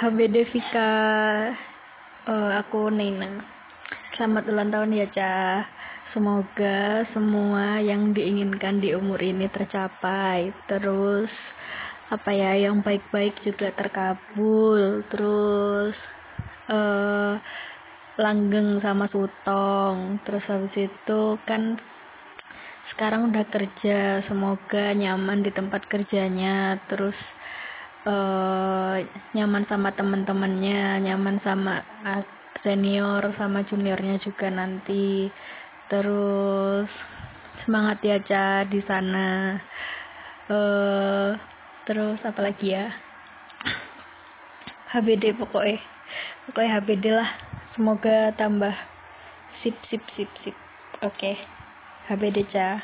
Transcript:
HBD Vika uh, aku Nina. Selamat ulang tahun ya Ca. Semoga semua yang diinginkan di umur ini tercapai. Terus apa ya yang baik-baik juga terkabul. Terus uh, langgeng sama sutong. Terus habis itu kan sekarang udah kerja. Semoga nyaman di tempat kerjanya. Terus uh, nyaman sama teman-temannya, nyaman sama senior sama juniornya juga nanti. Terus semangat ya Ca di sana. Uh, terus apa lagi ya? HBD pokoknya. Pokoknya HBD lah. Semoga tambah sip sip sip sip. Oke. Okay. HBD Ca.